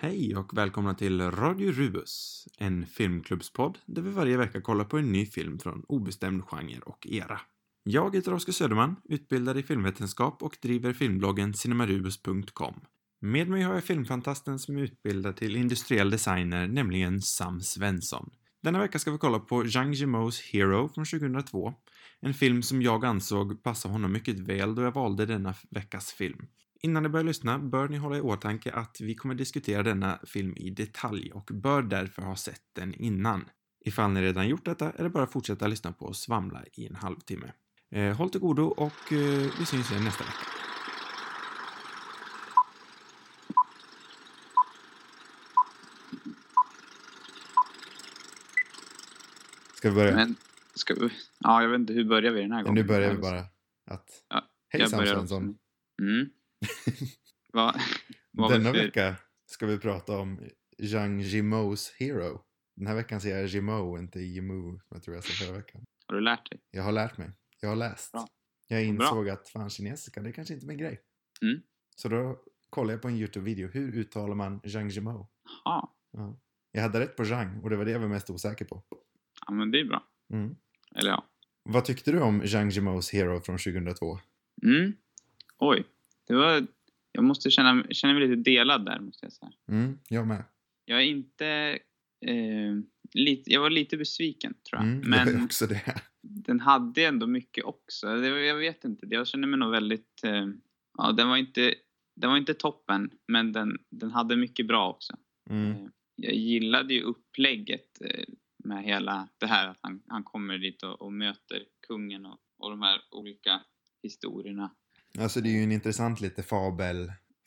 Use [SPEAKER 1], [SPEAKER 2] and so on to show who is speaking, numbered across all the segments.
[SPEAKER 1] Hej och välkomna till Radio Rubus, en filmklubbspodd där vi varje vecka kollar på en ny film från obestämd genre och era. Jag heter Oskar Söderman, utbildad i filmvetenskap och driver filmbloggen cinemarubus.com. Med mig har jag filmfantasten som är utbildad till industriell designer, nämligen Sam Svensson. Denna vecka ska vi kolla på Zhang Yimous Hero från 2002, en film som jag ansåg passa honom mycket väl då jag valde denna veckas film. Innan ni börjar lyssna bör ni hålla i åtanke att vi kommer diskutera denna film i detalj och bör därför ha sett den innan. Ifall ni redan gjort detta är det bara att fortsätta lyssna på oss svamla i en halvtimme. Eh, håll till godo och eh, vi syns igen nästa vecka. Ska vi börja?
[SPEAKER 2] Men, ska vi... Ja, jag vet inte, hur börjar vi den här gången?
[SPEAKER 1] nu börjar vi bara att...
[SPEAKER 2] Ja,
[SPEAKER 1] Hej Sam Svensson!
[SPEAKER 2] Mm. Va? Vad
[SPEAKER 1] Denna
[SPEAKER 2] för-
[SPEAKER 1] vecka ska vi prata om Zhang Yimous Hero. Den här veckan säger jag Jimo, inte Jimu, som jag tror jag sa förra veckan.
[SPEAKER 2] Har du lärt dig?
[SPEAKER 1] Jag har lärt mig. Jag har läst.
[SPEAKER 2] Bra.
[SPEAKER 1] Jag
[SPEAKER 2] Bra.
[SPEAKER 1] insåg att fan kinesiska, det är kanske inte min grej.
[SPEAKER 2] Mm.
[SPEAKER 1] Så då kollade jag på en YouTube-video. Hur uttalar man Zhang Jimo?
[SPEAKER 2] Ja.
[SPEAKER 1] Jag hade rätt på Zhang och det var det jag var mest osäker på.
[SPEAKER 2] ja men det är bra.
[SPEAKER 1] Mm.
[SPEAKER 2] Eller ja.
[SPEAKER 1] Vad tyckte du om Zhang Jimous Hero från 2002?
[SPEAKER 2] Mm. Oj, det var... Jag måste känna, känna mig lite delad där, måste jag säga.
[SPEAKER 1] Mm, jag med.
[SPEAKER 2] Jag är inte... Eh, lite, jag var lite besviken, tror jag.
[SPEAKER 1] Mm, jag
[SPEAKER 2] men
[SPEAKER 1] också det.
[SPEAKER 2] den hade ändå mycket också. Det, jag vet inte, jag känner mig nog väldigt... Eh, ja, den var inte... Den var inte toppen, men den, den hade mycket bra också.
[SPEAKER 1] Mm.
[SPEAKER 2] Eh, Jag gillade ju upplägget eh, med hela det här att han, han kommer dit och, och möter kungen och, och de här olika historierna.
[SPEAKER 1] Alltså det är ju en intressant lite fabel,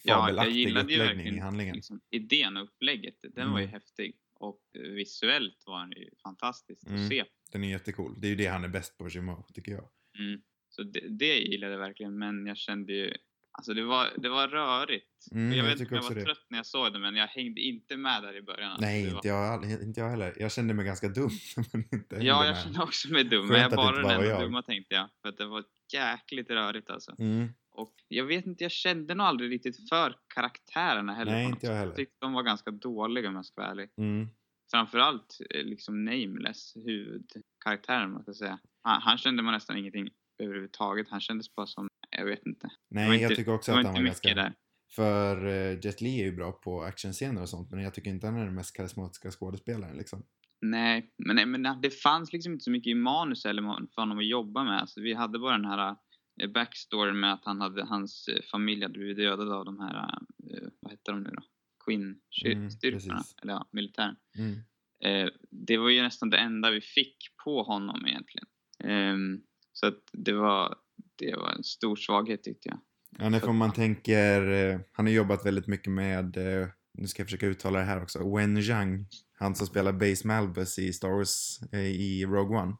[SPEAKER 2] Ja, jag
[SPEAKER 1] fabelaktig
[SPEAKER 2] gillade ju
[SPEAKER 1] uppläggning
[SPEAKER 2] verkligen
[SPEAKER 1] i handlingen.
[SPEAKER 2] liksom, idén och upplägget. Den var ju
[SPEAKER 1] Mm.
[SPEAKER 2] häftig. Och eh, visuellt var den ju fantastisk
[SPEAKER 1] Mm.
[SPEAKER 2] att se.
[SPEAKER 1] Den är jättecool. Det är ju det han är bäst på, Jimo, tycker jag.
[SPEAKER 2] Mm. Så det, det gillade jag verkligen, men jag kände ju... Alltså det var, det var rörigt.
[SPEAKER 1] Mm,
[SPEAKER 2] jag
[SPEAKER 1] jag
[SPEAKER 2] vet jag
[SPEAKER 1] också
[SPEAKER 2] var
[SPEAKER 1] det.
[SPEAKER 2] trött när jag såg det, men jag hängde inte med där i början. Alltså,
[SPEAKER 1] Nej,
[SPEAKER 2] var-
[SPEAKER 1] inte, jag, inte jag heller. Jag kände mig ganska dum man inte
[SPEAKER 2] Ja, jag
[SPEAKER 1] med.
[SPEAKER 2] kände också mig dum. Men jag bara den enda
[SPEAKER 1] jag.
[SPEAKER 2] dumma tänkte jag. För att det var jäkligt rörigt alltså.
[SPEAKER 1] Mm.
[SPEAKER 2] Och jag vet inte, jag kände nog aldrig riktigt för karaktärerna heller.
[SPEAKER 1] Nej, inte jag heller.
[SPEAKER 2] Jag tyckte de var ganska dåliga om jag ska vara ärlig.
[SPEAKER 1] Mm.
[SPEAKER 2] Framförallt eh, liksom Nameless, huvudkaraktären man ska säga. Han, han kände man nästan ingenting överhuvudtaget. Han kändes bara som, jag vet inte.
[SPEAKER 1] Nej,
[SPEAKER 2] var
[SPEAKER 1] jag
[SPEAKER 2] inte-
[SPEAKER 1] tycker också att han
[SPEAKER 2] inte
[SPEAKER 1] var ganska...
[SPEAKER 2] där.
[SPEAKER 1] För uh, Jet Li är ju bra på actionscener och sånt, men jag tycker inte han är den mest karismatiska skådespelaren liksom.
[SPEAKER 2] Nej, men, nej, men det fanns liksom inte så mycket i manus eller för honom att jobba med. Alltså, vi hade bara den här eh, backstoryn med att han hade, hans eh, familj hade blivit dödad av de här, eh, vad heter de nu då?
[SPEAKER 1] Mm,
[SPEAKER 2] Queen-styrkorna,
[SPEAKER 1] precis.
[SPEAKER 2] eller ja, militären.
[SPEAKER 1] Mm.
[SPEAKER 2] Eh, det var ju nästan det enda vi fick på honom egentligen. Ehm, så att det var, det var en stor svaghet tyckte jag.
[SPEAKER 1] Ja, nej, för man tänker, eh, han har jobbat väldigt mycket med, eh, nu ska jag försöka uttala det här också, Wen Zhang, han som spelar Base Malbus i Star Wars eh, i Rogue One.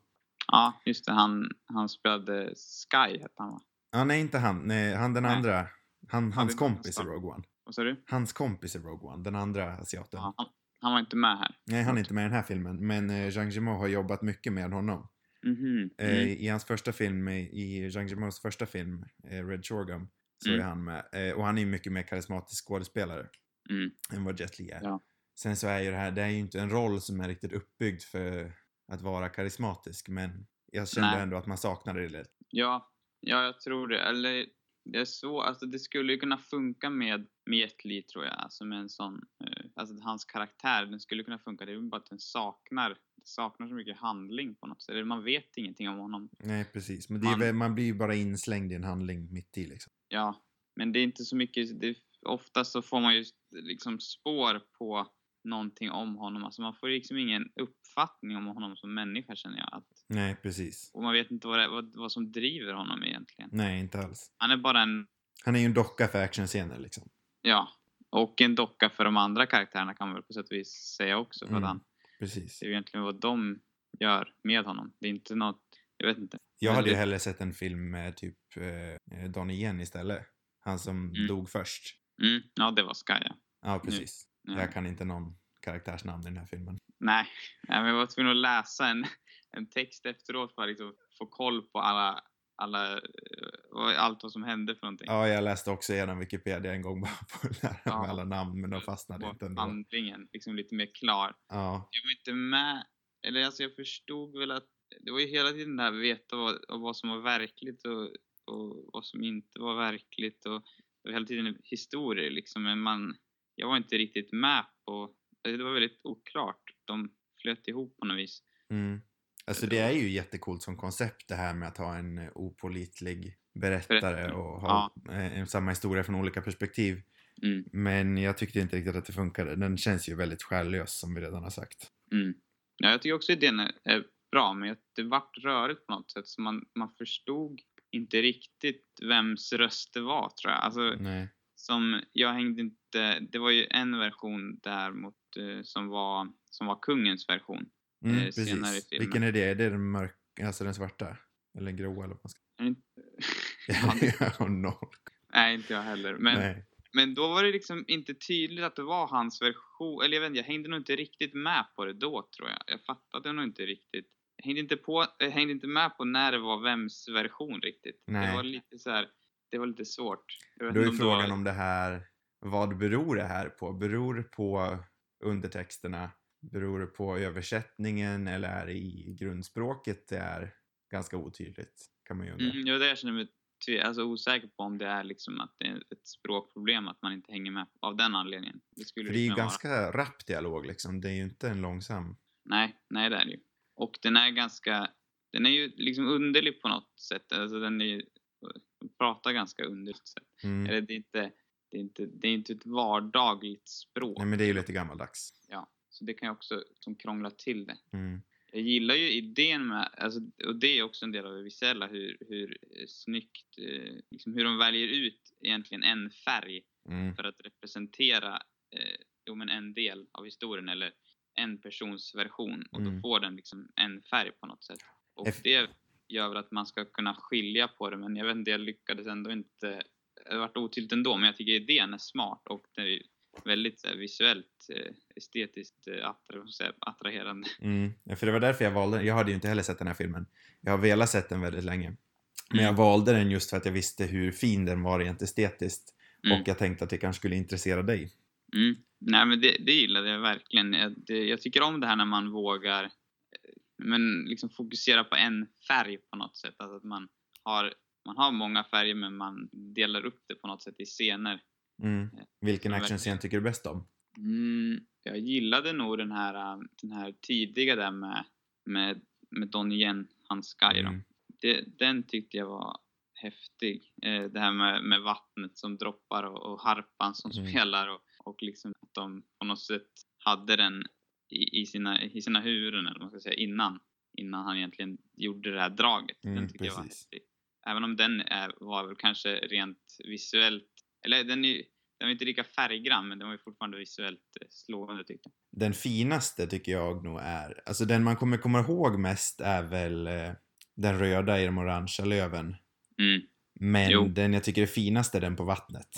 [SPEAKER 2] Ja, just det, han, han spelade Sky hette han va?
[SPEAKER 1] Ja, nej inte han, nej, han den
[SPEAKER 2] Nej.
[SPEAKER 1] andra, han, hans kompis i. Rogue One.
[SPEAKER 2] Vad sa du?
[SPEAKER 1] Hans kompis i Rogue One, den andra asiaten.
[SPEAKER 2] Ja, han, han var inte med här.
[SPEAKER 1] Nej, han är inte med i den här filmen, men eh, Zhang Yimou har jobbat mycket med honom.
[SPEAKER 2] Mhm.
[SPEAKER 1] Eh,
[SPEAKER 2] Mm.
[SPEAKER 1] I hans första film, i- Zhang Yimous första film, eh, Red Shorgum, så
[SPEAKER 2] Mm.
[SPEAKER 1] är han med. Eh, och han är ju mycket mer karismatisk skådespelare
[SPEAKER 2] Mm.
[SPEAKER 1] än vad Jet Li är.
[SPEAKER 2] Ja.
[SPEAKER 1] Sen så är ju det här, det är ju inte en roll som är riktigt uppbyggd för att vara karismatisk, men jag kände
[SPEAKER 2] Nej.
[SPEAKER 1] ändå att man saknade det lite.
[SPEAKER 2] Ja, ja, jag tror det. Eller det är så, alltså det skulle ju kunna funka med, med Jet Li tror jag. Alltså med en sån, eh, alltså hans karaktär, den skulle kunna funka. Det är bara att den saknar, det saknar så mycket handling på något sätt. Man vet ingenting om honom.
[SPEAKER 1] Nej, precis. Men
[SPEAKER 2] Man-
[SPEAKER 1] väl- man blir ju bara inslängd i en handling mitt i liksom.
[SPEAKER 2] Ja, men det är inte så mycket, det, oftast så får man ju liksom spår på någonting om honom. Alltså man får liksom ingen uppfattning om honom som människa känner jag. Att,
[SPEAKER 1] Nej, precis.
[SPEAKER 2] och man vet inte vad, det, vad, vad som driver honom egentligen.
[SPEAKER 1] Nej, inte alls.
[SPEAKER 2] Han är bara en
[SPEAKER 1] Han är ju en docka för actionscener liksom.
[SPEAKER 2] Ja, och en docka för de andra karaktärerna kan man väl på sätt och vis säga också. För
[SPEAKER 1] Mm.
[SPEAKER 2] han,
[SPEAKER 1] Precis.
[SPEAKER 2] det är ju egentligen vad de gör med honom. Det är inte något, jag vet inte.
[SPEAKER 1] Jag hade ju hellre sett en film med typ eh, Donnie Yen istället. Han som
[SPEAKER 2] Mm.
[SPEAKER 1] dog först.
[SPEAKER 2] Mm, ja, det var Sky ja.
[SPEAKER 1] Ja, precis.
[SPEAKER 2] Ja.
[SPEAKER 1] Jag kan inte någon karaktärsnamn i den här filmen.
[SPEAKER 2] Nej, men jag var tvungen att läsa en, en text efteråt för att liksom få koll på alla, alla eh, allt vad som hände för någonting.
[SPEAKER 1] Ja, jag läste också igenom Wikipedia en gång bara på att lära
[SPEAKER 2] Ja.
[SPEAKER 1] mig alla namn, men de fastnade
[SPEAKER 2] Och
[SPEAKER 1] inte ändå.
[SPEAKER 2] handlingen liksom lite mer klar.
[SPEAKER 1] Ja,
[SPEAKER 2] Jag var inte med, eller alltså jag förstod väl att det var ju hela tiden det här att veta vad, vad som var verkligt och, och vad som inte var verkligt och det var hela tiden historier liksom, men man, jag var inte riktigt med på, det var väldigt oklart. De flöt ihop på något vis.
[SPEAKER 1] mm. Alltså det är ju jättecoolt som koncept det här med att ha en eh, opålitlig berättare och ha eh, en samma historia från olika perspektiv.
[SPEAKER 2] Mm,
[SPEAKER 1] Men jag tyckte inte riktigt att det funkade. Den känns ju väldigt själlös som vi redan har sagt.
[SPEAKER 2] mm. Ja, jag tycker också idén är bra, men det vart rörigt på något sätt så man, man förstod inte riktigt vems röst det var tror jag. Alltså,
[SPEAKER 1] Nej.
[SPEAKER 2] Som jag hängde inte, det var ju en version däremot eh, som var, som var kungens version.
[SPEAKER 1] Mm,
[SPEAKER 2] eh, senare i filmen.
[SPEAKER 1] Vilken är det? Är det den mörka, alltså den svarta? Eller den gråa eller vad man ska jag har noll.
[SPEAKER 2] Nej, inte jag heller. Men,
[SPEAKER 1] Nej.
[SPEAKER 2] men då var det liksom inte tydligt att det var hans version. Eller jag vet inte, jag hängde nog inte riktigt med på det då tror jag. Jag fattade nog inte riktigt. Jag hängde inte, på, jag hängde inte med på när det var vems version riktigt.
[SPEAKER 1] Nej.
[SPEAKER 2] Det var lite så här, det var lite svårt. Jag
[SPEAKER 1] Då är
[SPEAKER 2] om
[SPEAKER 1] frågan
[SPEAKER 2] var-
[SPEAKER 1] om det här, vad beror det här på? Beror det på undertexterna? Beror det på översättningen eller är det i grundspråket det är ganska otydligt? Kan man ju undra.
[SPEAKER 2] Mm, det var det jag kände mig alltså osäker på om det är liksom att det är ett språkproblem, att man inte hänger med av den anledningen. Det skulle
[SPEAKER 1] För det är ju
[SPEAKER 2] kunna vara.
[SPEAKER 1] ganska rapp dialog liksom. Det är ju inte en långsam.
[SPEAKER 2] Nej, nej det är det ju. Och den är ganska, den är ju liksom underlig på något sätt. Alltså den är ju, pratar ganska underligt sätt.
[SPEAKER 1] Mm.
[SPEAKER 2] Eller det är inte, det är inte, det är inte ett vardagligt språk.
[SPEAKER 1] Nej men det är ju lite gammaldags.
[SPEAKER 2] Ja, så det kan ju också som krångla till det.
[SPEAKER 1] Mm.
[SPEAKER 2] Jag gillar ju idén med, alltså, och det är också en del av det visuella, hur, hur eh, snyggt, eh, liksom hur de väljer ut egentligen en färg
[SPEAKER 1] Mm.
[SPEAKER 2] för att representera eh, jo, men en del av historien eller en persons version och
[SPEAKER 1] Mm.
[SPEAKER 2] då får den liksom en färg på något sätt. Och det gör väl att man ska kunna skilja på det men jag vet inte, jag lyckades ändå inte, det vart otydligt ändå men jag tycker idén är smart och det är väldigt här, visuellt eh, estetiskt eh, attraherande.
[SPEAKER 1] Mm. För det var därför jag valde. Jag hade ju inte heller sett den här filmen. Jag har velat sett den väldigt länge. Men jag
[SPEAKER 2] Mm.
[SPEAKER 1] valde den just för att jag visste hur fin den var rent estetiskt.
[SPEAKER 2] Mm.
[SPEAKER 1] Och jag tänkte att det kanske skulle intressera dig.
[SPEAKER 2] Mm. Nej men det, det gillade jag verkligen. Jag, det, jag tycker om det här när man vågar eh, men liksom fokusera på en färg på något sätt. Alltså att man har, man har många färger men man delar upp det på något sätt i scener.
[SPEAKER 1] Mm. Vilken
[SPEAKER 2] Ja,
[SPEAKER 1] actionscen tycker du bäst om?
[SPEAKER 2] Mm, jag gillade nog den här, äh, den här tidiga där med, med, med Donnie Yen, hans guy.
[SPEAKER 1] Mm.
[SPEAKER 2] Det, den tyckte jag var häftig. Eh, det här med, med vattnet som droppar och, och harpan som
[SPEAKER 1] Mm.
[SPEAKER 2] spelar och, och liksom att de på något sätt hade den i, i, sina, i sina huvuden eller man ska säga innan. Innan han egentligen gjorde det här draget.
[SPEAKER 1] Mm,
[SPEAKER 2] den tyckte jag var
[SPEAKER 1] precis.
[SPEAKER 2] häftig. Även om den är, var väl kanske rent visuellt, eller den, är, den var inte lika färggrann men den var ju fortfarande visuellt eh, slående tyckte jag.
[SPEAKER 1] Den finaste tycker jag nog är, alltså den man kommer komma ihåg mest är väl eh, den röda i de orangea löven.
[SPEAKER 2] Mm.
[SPEAKER 1] Men
[SPEAKER 2] Jo.
[SPEAKER 1] den jag tycker är finast är den på vattnet.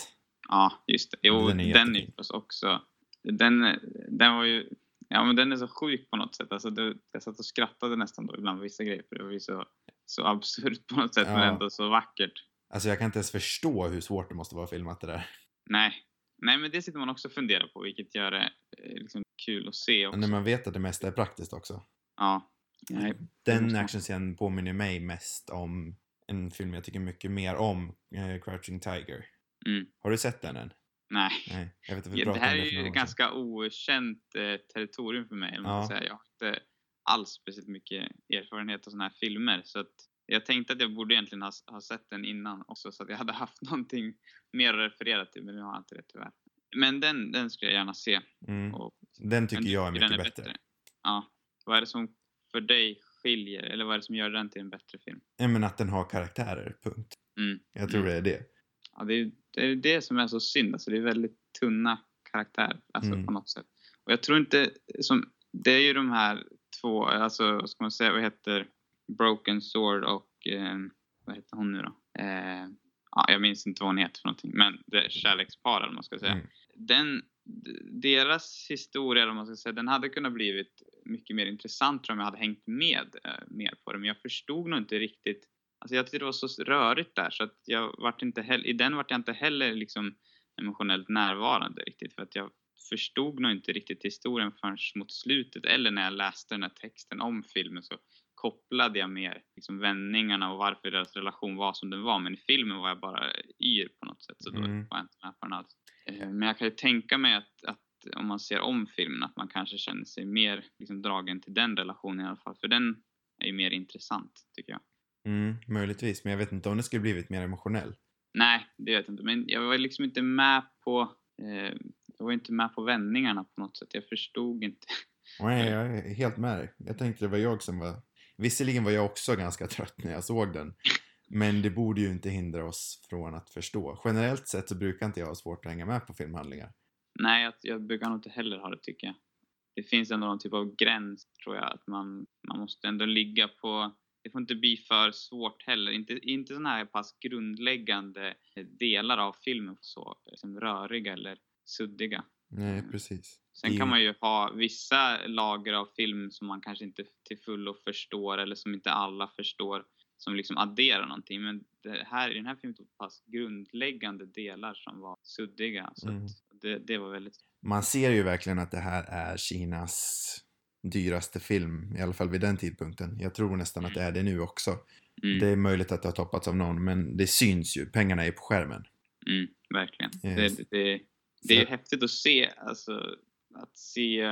[SPEAKER 2] Ja, just det. Jo,
[SPEAKER 1] Den är
[SPEAKER 2] den är också... Den, den var ju... Ja, men den är så sjuk på något sätt. Alltså, det, jag satt och skrattade nästan då ibland vissa grejer, för det var så, så absurt på något sätt,
[SPEAKER 1] Ja.
[SPEAKER 2] men ändå så vackert.
[SPEAKER 1] Alltså jag kan inte ens förstå hur svårt det måste vara filmat det där.
[SPEAKER 2] Nej. Nej, men det sitter man också och funderar på, vilket gör det eh, liksom kul att se också.
[SPEAKER 1] När man vet att det mesta är praktiskt också.
[SPEAKER 2] Ja. Nej.
[SPEAKER 1] Den actionscenen påminner mig mest om en film jag tycker mycket mer om, eh, Crouching Tiger.
[SPEAKER 2] Mm.
[SPEAKER 1] Har du sett den än?
[SPEAKER 2] Nej.
[SPEAKER 1] Nej, jag vet
[SPEAKER 2] Ja, det här är ju ganska okänt eh, territorium för mig.
[SPEAKER 1] Ja.
[SPEAKER 2] Säga. Jag har inte alls speciellt mycket erfarenhet av sådana här filmer. Så att jag tänkte att jag borde egentligen ha, ha sett den innan också så att jag hade haft någonting mer att referera till. Men nu har jag inte det tyvärr. Men den, den skulle jag gärna se.
[SPEAKER 1] Mm.
[SPEAKER 2] Och,
[SPEAKER 1] Den tycker jag är mycket
[SPEAKER 2] den
[SPEAKER 1] bättre.
[SPEAKER 2] Ja. Vad är det som för dig skiljer? Eller vad är det som gör den till en bättre film?
[SPEAKER 1] Ja, men att den har karaktärer, punkt.
[SPEAKER 2] Mm.
[SPEAKER 1] Jag tror
[SPEAKER 2] Mm.
[SPEAKER 1] det är det.
[SPEAKER 2] Ja, det är, det är det som är så synd. Alltså, det är väldigt tunna karaktärer alltså,
[SPEAKER 1] Mm.
[SPEAKER 2] på något sätt. Och jag tror inte, som, det är ju de här två, alltså vad ska man säga, vad heter Broken Sword och eh, vad heter hon nu då? Eh, ja, jag minns inte vad hon heter för någonting, men det är kärlekspar eller man ska säga.
[SPEAKER 1] Mm.
[SPEAKER 2] Den, deras historia, eller man ska säga, den hade kunnat blivit mycket mer intressant om jag hade hängt med eh, mer på det. Men jag förstod nog inte riktigt Alltså jag tyckte det var så rörigt där så att jag vart inte heller, i den vart jag inte heller liksom emotionellt närvarande riktigt för att jag förstod nog inte riktigt historien förrän mot slutet eller när jag läste den här texten om filmen så kopplade jag mer liksom vändningarna och varför deras relation var som den var men i filmen var jag bara yr på något sätt så då
[SPEAKER 1] Mm.
[SPEAKER 2] var jag inte med på den alls. Eh, Men jag kan ju tänka mig att, att om man ser om filmen att man kanske känner sig mer liksom dragen till den relationen i alla fall för den är ju mer intressant tycker jag.
[SPEAKER 1] Mm, möjligtvis, men jag vet inte om det skulle blivit mer emotionell.
[SPEAKER 2] Nej, det vet jag inte. Men jag var liksom inte med på... Eh, jag var inte med på vändningarna på något sätt. Jag förstod inte.
[SPEAKER 1] Nej, jag är helt med dig. Jag tänkte det var jag som var... Visserligen var jag också ganska trött när jag såg den. Men det borde ju inte hindra oss från att förstå. Generellt sett så brukar inte jag ha svårt att hänga med på filmhandlingar.
[SPEAKER 2] Nej, jag, jag brukar nog inte heller ha det tycker jag. Det finns ändå någon typ av gräns tror jag. Att man, man måste ändå ligga på... Det får inte bli för svårt heller. Inte, inte sådana här pass grundläggande delar av filmen så liksom röriga eller suddiga.
[SPEAKER 1] Nej,
[SPEAKER 2] Mm.
[SPEAKER 1] precis.
[SPEAKER 2] Sen kan man ju ha vissa lager av film som man kanske inte till fullo förstår eller som inte alla förstår som liksom adderar någonting. Men här, i den här filmen tog pass grundläggande delar som var suddiga. Så
[SPEAKER 1] Mm.
[SPEAKER 2] det, det var väldigt...
[SPEAKER 1] Man ser ju verkligen att det här är Kinas dyraste film, i alla fall vid den tidpunkten. Jag tror nästan att det är det nu också.
[SPEAKER 2] Mm,
[SPEAKER 1] Det är möjligt att det har toppats av någon, men det syns ju. Pengarna är på skärmen.
[SPEAKER 2] mm, verkligen.
[SPEAKER 1] Yes.
[SPEAKER 2] Det, det, det är
[SPEAKER 1] Så-
[SPEAKER 2] häftigt att se, alltså att se,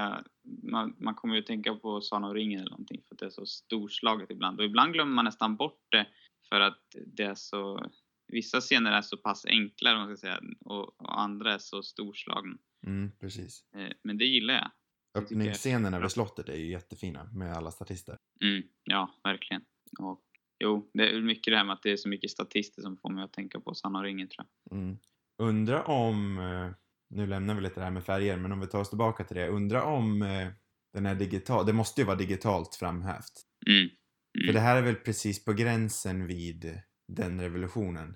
[SPEAKER 2] man, man kommer ju att tänka på Sagan om ringen eller någonting för att det är så storslaget ibland och ibland glömmer man nästan bort det för att det är så, vissa scener är så pass enkla man ska säga och, och andra är så storslagna.
[SPEAKER 1] Mm, precis.
[SPEAKER 2] Eh, Men det gillar jag.
[SPEAKER 1] Öppningsscenerna vid slottet är ju jättefina med alla statister.
[SPEAKER 2] Mm, ja, verkligen. Och, jo, det är mycket det här med att det är så mycket statister som får mig att tänka på Sagan om ringen tror jag.
[SPEAKER 1] Mm. Undra om, eh, nu lämnar vi lite det här med färger, men om vi tar oss tillbaka till det. Undra om eh, den är digital, det måste ju vara digitalt framhävt.
[SPEAKER 2] Mm,
[SPEAKER 1] För
[SPEAKER 2] Mm.
[SPEAKER 1] det här är väl precis på gränsen vid den revolutionen.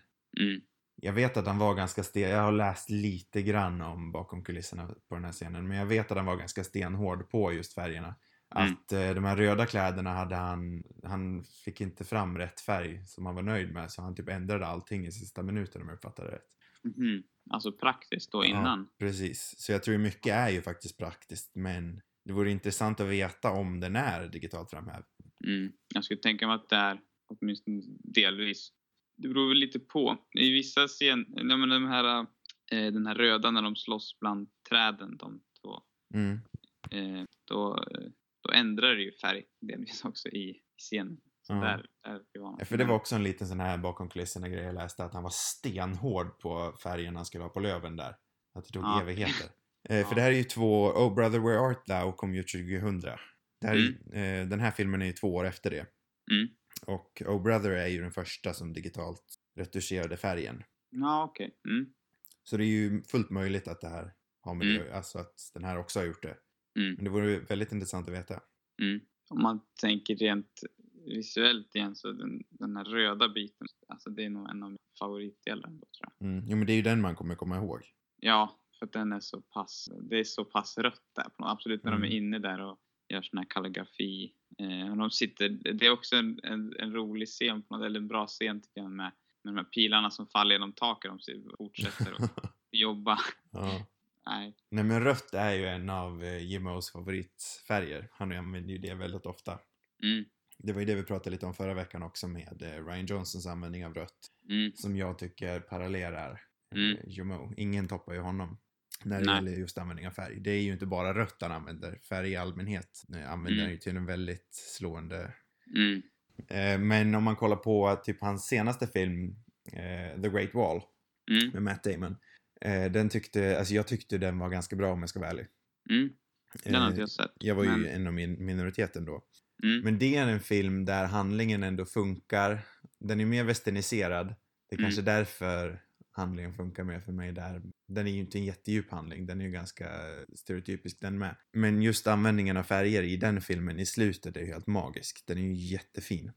[SPEAKER 2] Mm,
[SPEAKER 1] Jag vet att han var ganska sten, jag har läst lite grann om bakom kulisserna på den här scenen, men jag vet att han var ganska stenhård på just färgerna.
[SPEAKER 2] Mm.
[SPEAKER 1] Att eh, de här röda kläderna hade han, han fick inte fram rätt färg som han var nöjd med, så han typ ändrade allting i sista minuten om jag uppfattade det rätt.
[SPEAKER 2] mhm. Alltså praktiskt då innan.
[SPEAKER 1] Ja, precis. Så jag tror mycket är ju faktiskt praktiskt, men det vore intressant att veta om den är digitalt framhävd.
[SPEAKER 2] Mm. Jag skulle tänka mig att det är åtminstone delvis. Det beror väl lite på. I vissa scener, ja, men de här, eh, den här röda när de slåss bland träden, de två,
[SPEAKER 1] Mm.
[SPEAKER 2] eh, då, då ändrar det ju färg delvis också i, scenen.
[SPEAKER 1] Ja.
[SPEAKER 2] där, där är vi vana.
[SPEAKER 1] Ja, För det var också en liten sån här bakom kulisserna grej jag läste, att han var stenhård på färgerna han skulle ha på löven där. Att det tog
[SPEAKER 2] Ja.
[SPEAKER 1] evigheter. Eh. För det här är ju två, Oh Brother Where Art Thou kom ju 2000. Det här, är ju- eh, den här filmen är ju två år efter det.
[SPEAKER 2] Mm.
[SPEAKER 1] Och Oh Brother är ju den första som digitalt retuscherade färgen.
[SPEAKER 2] Ja, okej. Mm.
[SPEAKER 1] Så det är ju fullt möjligt att det här har med
[SPEAKER 2] Mm.
[SPEAKER 1] det, alltså att den här också har gjort det.
[SPEAKER 2] Mm.
[SPEAKER 1] Men det vore väldigt intressant att veta.
[SPEAKER 2] Mm. Om man tänker rent visuellt igen så den, den här röda biten, alltså det är nog en av mina favoritdelar ändå, tror jag.
[SPEAKER 1] Mm. Jo men det är ju den man kommer komma ihåg.
[SPEAKER 2] Ja, för att den är så pass, det är så pass rött där. Absolut när de
[SPEAKER 1] Mm.
[SPEAKER 2] är inne där och gör sån här kalligrafi. Eh, de sitter, det är också en, en, en rolig scen, på något, eller en bra scen tycker jag med, med de här pilarna som faller genom taket. De fortsätter att jobba.
[SPEAKER 1] ja.
[SPEAKER 2] Nej.
[SPEAKER 1] Nej men rött är ju en av eh, Jimmos favoritfärger. Han använder ju det väldigt ofta.
[SPEAKER 2] Mm,
[SPEAKER 1] Det var ju det vi pratade lite om förra veckan också med eh, Ryan Johnsons användning av rött.
[SPEAKER 2] mm,
[SPEAKER 1] Som jag tycker parallellerar
[SPEAKER 2] Mm.
[SPEAKER 1] eh, Jimmo. Ingen toppar ju honom. När det
[SPEAKER 2] Nej.
[SPEAKER 1] gäller just användning av färg. Det är ju inte bara rött han använder. Färg i allmänhet eh, använder
[SPEAKER 2] Mm.
[SPEAKER 1] han ju till en väldigt slående
[SPEAKER 2] mm,
[SPEAKER 1] Eh, Men om man kollar på typ hans senaste film, eh, The Great Wall,
[SPEAKER 2] mm,
[SPEAKER 1] med Matt Damon. Eh, den tyckte, alltså jag tyckte den var ganska bra om jag ska vara ärlig.
[SPEAKER 2] mm. Den har inte
[SPEAKER 1] Eh,
[SPEAKER 2] jag sett.
[SPEAKER 1] jag var ju
[SPEAKER 2] men-
[SPEAKER 1] en av min minoriteten då.
[SPEAKER 2] Mm,
[SPEAKER 1] Men det är en film där handlingen ändå funkar. Den är mer westerniserad. Det är kanske därför handlingen funkar mer för mig där. Den är ju inte en jättedjup handling, den är ju ganska stereotypisk den med. Men just användningen av färger i den filmen i slutet är ju helt magisk. Den är ju jättefin.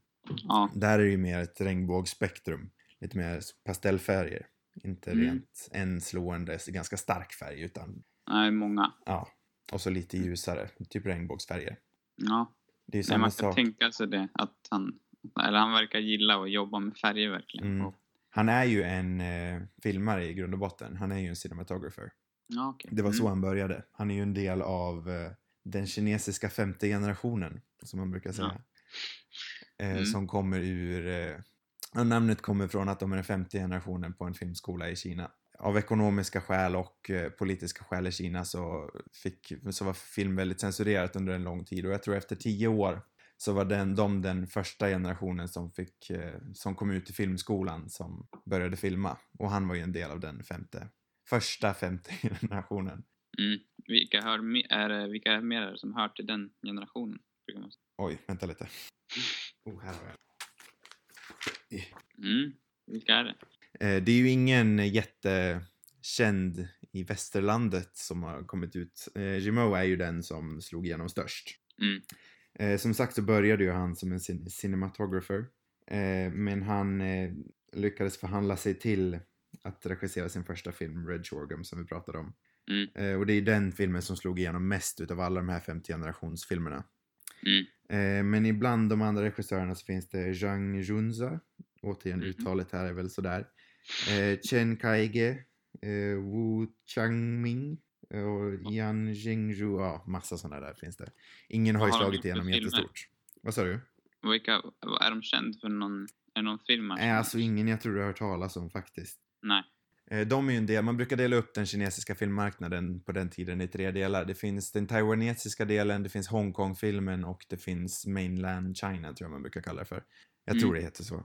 [SPEAKER 2] ja,
[SPEAKER 1] Där är det ju mer ett regnbågsspektrum. Lite mer pastellfärger. Inte
[SPEAKER 2] Mm.
[SPEAKER 1] rent en slående, ganska stark färg utan
[SPEAKER 2] nej, många.
[SPEAKER 1] ja. Och så lite ljusare, typ regnbågsfärger.
[SPEAKER 2] Ja,
[SPEAKER 1] Det är ju
[SPEAKER 2] nej,
[SPEAKER 1] samma
[SPEAKER 2] man kan
[SPEAKER 1] sak.
[SPEAKER 2] tänka sig det, att han, Eller han verkar gilla att jobba med färger verkligen.
[SPEAKER 1] Mm.
[SPEAKER 2] Och,
[SPEAKER 1] Han är ju en eh, filmare i grund och botten. Han är ju en cinematographer.
[SPEAKER 2] ja, okej.
[SPEAKER 1] Det var så
[SPEAKER 2] Mm.
[SPEAKER 1] han började. Han är ju en del av eh, den kinesiska femte generationen, som man brukar säga. Eh,
[SPEAKER 2] Mm.
[SPEAKER 1] Som kommer ur... Eh, ja, namnet kommer från att de är den femte generationen på en filmskola i Kina. Av ekonomiska skäl och eh, politiska skäl i Kina så, fick, så var film väldigt censurerat under en lång tid och jag tror efter tio år så var den, de den första generationen som, fick, eh, som kom ut i filmskolan som började filma. Och han var ju en del av den femte, första femte generationen.
[SPEAKER 2] Mm. Vilka, hör, är, vilka mer är det som hör till den generationen?
[SPEAKER 1] Oj, vänta lite. Oh, här har jag.
[SPEAKER 2] Mm. Vilka är det?
[SPEAKER 1] Eh, det är ju ingen jättekänd i västerlandet som har kommit ut. Eh, Jimo är ju den som slog igenom störst.
[SPEAKER 2] Mm.
[SPEAKER 1] Eh, som sagt så började ju han som en cin- cinematographer. Eh, men han eh, lyckades förhandla sig till att regissera sin första film, Red Shorgum, som vi pratade om.
[SPEAKER 2] Mm.
[SPEAKER 1] Eh, och det är den filmen som slog igenom mest utav alla de här 50 generationsfilmerna.
[SPEAKER 2] Mm.
[SPEAKER 1] Eh, men ibland de andra regissörerna så finns det Zhang Junza. Återigen,
[SPEAKER 2] Mhm.
[SPEAKER 1] uttalet här är väl sådär. Eh, Chen Kaige, eh, Wu Changming och Yan Jingzhu. Ja, massa sådana där finns det. Ingen har ju slagit igenom jättestort. Vad sa du?
[SPEAKER 2] Vilka, är de kända för någon, är någon film?
[SPEAKER 1] Nej, alltså ingen jag tror du har hört talas om faktiskt.
[SPEAKER 2] Nej.
[SPEAKER 1] Eh, De är ju en del, man brukar dela upp den kinesiska filmmarknaden på den tiden i tre delar. Det finns den taiwanesiska delen, det finns Hongkong-filmen och det finns mainland China tror jag man brukar kalla det för. Jag
[SPEAKER 2] Mm.
[SPEAKER 1] tror det heter så.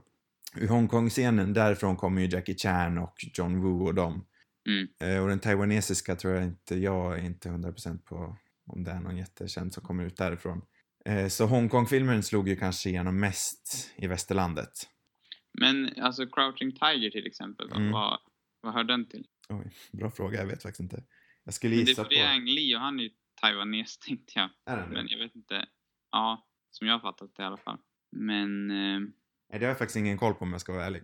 [SPEAKER 1] Ur Hongkong-scenen, därifrån kommer ju Jackie Chan och John Woo och dem.
[SPEAKER 2] Mm.
[SPEAKER 1] Eh, Och den taiwanesiska tror jag inte, jag är inte 100% på om det är någon jättekänd som kommer ut därifrån. Eh, Så Hongkong-filmen slog ju kanske igenom mest i västerlandet.
[SPEAKER 2] Men alltså Crouching Tiger till exempel,
[SPEAKER 1] Mm.
[SPEAKER 2] vad, vad hör den till?
[SPEAKER 1] Oj, bra fråga, jag vet faktiskt inte. Jag skulle
[SPEAKER 2] Men det är
[SPEAKER 1] gissa
[SPEAKER 2] för
[SPEAKER 1] på...
[SPEAKER 2] det är Ang Lee och han är ju taiwanes tänkte jag.
[SPEAKER 1] Är det?
[SPEAKER 2] Men jag vet inte. Ja, som jag har fattat det i alla fall. Men, eh,
[SPEAKER 1] Nej, det har jag faktiskt ingen koll på om jag ska vara ärlig.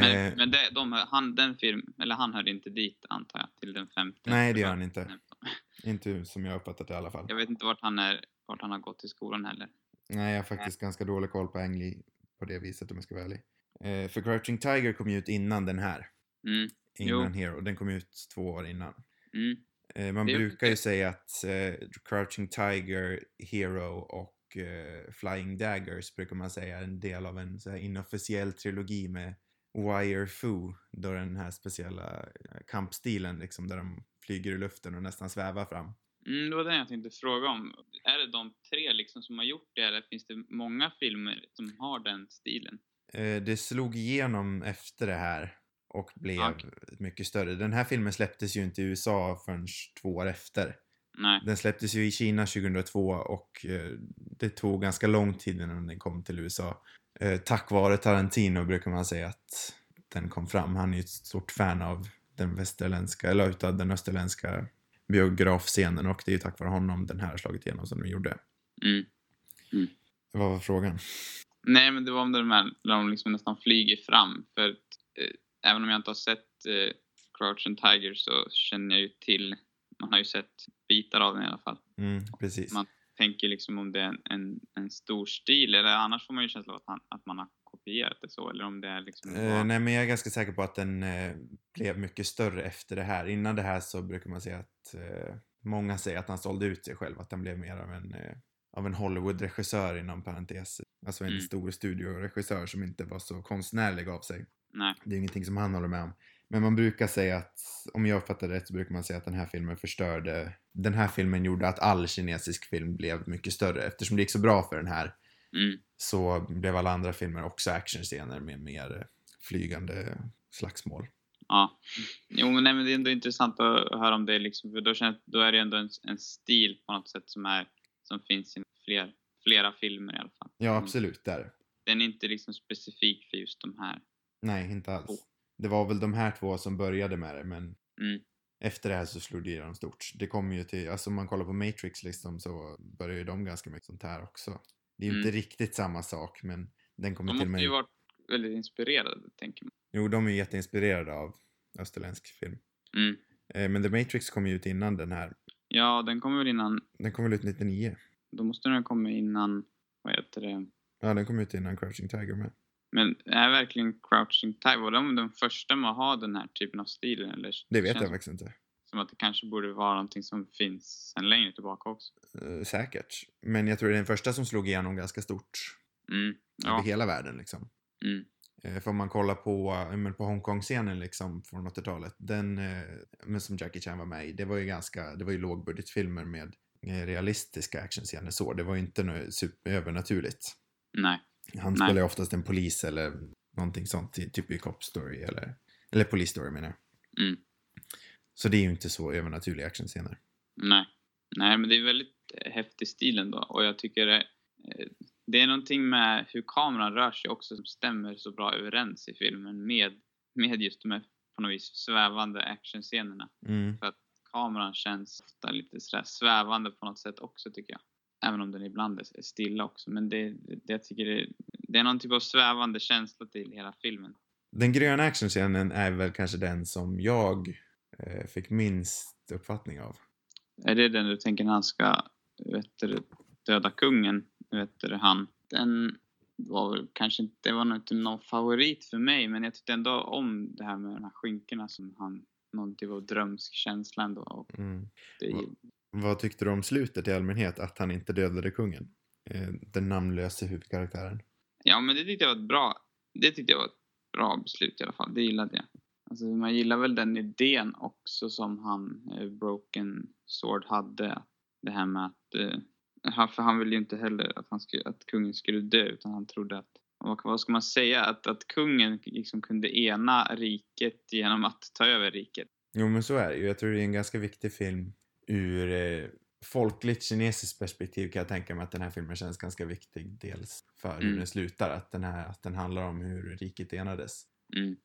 [SPEAKER 2] Men,
[SPEAKER 1] Eh,
[SPEAKER 2] men det, de, han, den film, eller han hörde inte dit antar jag, till den femte.
[SPEAKER 1] nej, det gör han inte.
[SPEAKER 2] Nej.
[SPEAKER 1] Inte som jag uppfattat det i alla fall.
[SPEAKER 2] Jag vet inte vart han, är, vart han har gått i skolan heller.
[SPEAKER 1] Nej, jag har faktiskt ganska dålig koll på Ang på det viset om jag ska vara ärlig. Eh, för Crouching Tiger kom ju ut innan den här.
[SPEAKER 2] Mm,
[SPEAKER 1] Innan Hero. Den kom ut två år innan.
[SPEAKER 2] mm,
[SPEAKER 1] Eh, man
[SPEAKER 2] Det
[SPEAKER 1] brukar ju
[SPEAKER 2] lite-
[SPEAKER 1] säga att eh, Crouching Tiger, Hero och eh, Flying Daggers brukar man säga är en del av en så här, inofficiell trilogi med Wire Fu. Då den här speciella eh, kampstilen liksom där de flyger i luften och nästan svävar fram.
[SPEAKER 2] mm, det var det jag tänkte fråga om. Är det de tre liksom som har gjort det eller finns det många filmer som har den stilen?
[SPEAKER 1] Eh, det slog igenom efter det här och blev
[SPEAKER 2] Okej.
[SPEAKER 1] mycket större. Den här filmen släpptes ju inte i USA förrän två år efter.
[SPEAKER 2] Nej.
[SPEAKER 1] Den släpptes ju i Kina 2002 och eh, det tog ganska lång tid innan den kom till USA. Eh, tack vare Tarantino brukar man säga att den kom fram. Han är ju ett stort fan av den västerländska, eller utav den österländska biografscenen och det är ju tack vare honom den här har slagit igenom som den gjorde.
[SPEAKER 2] Mm.
[SPEAKER 1] Vad var frågan?
[SPEAKER 2] Nej, men det var om de här där de liksom nästan flyger fram. För eh, även om jag inte har sett eh, Crouch and Tiger så känner jag ju till, man har ju sett bitar av den i alla fall.
[SPEAKER 1] Mm, precis.
[SPEAKER 2] Man- Tänker liksom om det är en, en, en stor stil eller annars får man ju känsla av att, han, att man har kopierat det så eller om det är liksom...
[SPEAKER 1] Eh, nej, men jag är ganska säker på att den eh, blev mycket större efter det här. Innan det här så brukar man säga att eh, många säger att han sålde ut sig själv, att han blev mer av en, eh, av en Hollywood-regissör inom parentes. Alltså en
[SPEAKER 2] Mm.
[SPEAKER 1] stor studioregissör som inte var så konstnärlig av sig.
[SPEAKER 2] Nej.
[SPEAKER 1] Det är ingenting som han håller med om. Men man brukar säga att, om jag uppfattar det rätt, så brukar man säga att den här filmen förstörde, den här filmen gjorde att all kinesisk film blev mycket större. Eftersom det gick så bra för den här
[SPEAKER 2] Mm.
[SPEAKER 1] så blev alla andra filmer också actionscener med mer flygande slagsmål.
[SPEAKER 2] Ja. Jo, men, nej, men det är ändå intressant att höra om det liksom, för då, jag- då är det ändå en, en stil på något sätt som, är, som finns i fler, flera filmer i alla fall.
[SPEAKER 1] Ja, absolut, där.
[SPEAKER 2] Den är inte liksom specifik för just de här.
[SPEAKER 1] Nej, inte alls. Det var väl de här två som började med det, men
[SPEAKER 2] Mm.
[SPEAKER 1] efter det här så slog det igenom stort. Det kommer ju till, alltså om man kollar på Matrix liksom så börjar ju de ganska mycket sånt här också. Det är ju
[SPEAKER 2] Mm.
[SPEAKER 1] inte riktigt samma sak, men den kommer
[SPEAKER 2] De
[SPEAKER 1] till
[SPEAKER 2] måste
[SPEAKER 1] mig.
[SPEAKER 2] ju varit väldigt inspirerade, tänker man.
[SPEAKER 1] Jo, de är ju jätteinspirerade av österländsk film.
[SPEAKER 2] Mm.
[SPEAKER 1] Eh, men The Matrix kom ju ut innan den här.
[SPEAKER 2] Ja, den kommer väl innan,
[SPEAKER 1] Den kom väl ut 99?
[SPEAKER 2] då måste den komma innan, vad heter det,
[SPEAKER 1] Ja, den kom ut innan Crouching Tiger med.
[SPEAKER 2] Men är verkligen Crouching Tiger, de de första med att ha den här typen av stilen? Eller
[SPEAKER 1] Det vet jag faktiskt inte.
[SPEAKER 2] Som att det kanske borde vara någonting som finns sen längre tillbaka också.
[SPEAKER 1] Eh, säkert. Men jag tror det är den första som slog igenom ganska stort
[SPEAKER 2] Mm.
[SPEAKER 1] över
[SPEAKER 2] Ja.
[SPEAKER 1] hela världen liksom.
[SPEAKER 2] Mm.
[SPEAKER 1] Eh, För om man kollar på, men på Hongkong-scenen liksom från 80-talet, den eh, men som Jackie Chan var med i, det var ju ganska, det var ju lågbudgetfilmer med realistiska actionscener så. Det var ju inte något super övernaturligt.
[SPEAKER 2] Nej.
[SPEAKER 1] Han spelar ju oftast en polis eller någonting sånt, typ i Cop Story eller, eller Police Story menar jag.
[SPEAKER 2] Mm.
[SPEAKER 1] Så det är ju inte så övernaturliga actionscener.
[SPEAKER 2] Nej. Nej, men det är väldigt eh, häftig stil ändå. Och jag tycker det, eh, det är någonting med hur kameran rör sig också som stämmer så bra överens i filmen med, med just de här på något vis svävande actionscenerna.
[SPEAKER 1] Mm.
[SPEAKER 2] Kameran känns ofta lite sådär svävande på något sätt också tycker jag. Även om den ibland är stilla också. Men det, det, jag tycker det, det är någon typ av svävande känsla till hela filmen.
[SPEAKER 1] Den gröna actionscenen är väl kanske den som jag eh, fick minst uppfattning av.
[SPEAKER 2] Är det den du tänker när han ska vet du, döda kungen? Vet du, han. Den var väl kanske inte, det var nog inte någon favorit för mig men jag tyckte ändå om det här med de här skynkena som han, någon typ av drömsk känsla ändå. Och
[SPEAKER 1] Mm.
[SPEAKER 2] det,
[SPEAKER 1] Vad tyckte du om slutet i allmänhet, att han inte dödade kungen? Eh, den namnlöse huvudkaraktären.
[SPEAKER 2] ja men det tyckte jag var ett bra, det tyckte jag var ett bra beslut i alla fall. Det gillade jag. Alltså man gillar väl den idén också som han, eh, Broken Sword, hade. Det här med att, eh, han- för han ville ju inte heller att, han skulle, att kungen skulle dö utan han trodde att, vad, vad ska man säga, att, att kungen liksom kunde ena riket genom att ta över riket.
[SPEAKER 1] Jo men så är det ju. Jag tror det är en ganska viktig film ur eh, folkligt kinesiskt perspektiv kan jag tänka mig att den här filmen känns ganska viktig. Dels för hur
[SPEAKER 2] Mm.
[SPEAKER 1] den slutar, att den, här, att den handlar om hur riket enades.
[SPEAKER 2] Mm.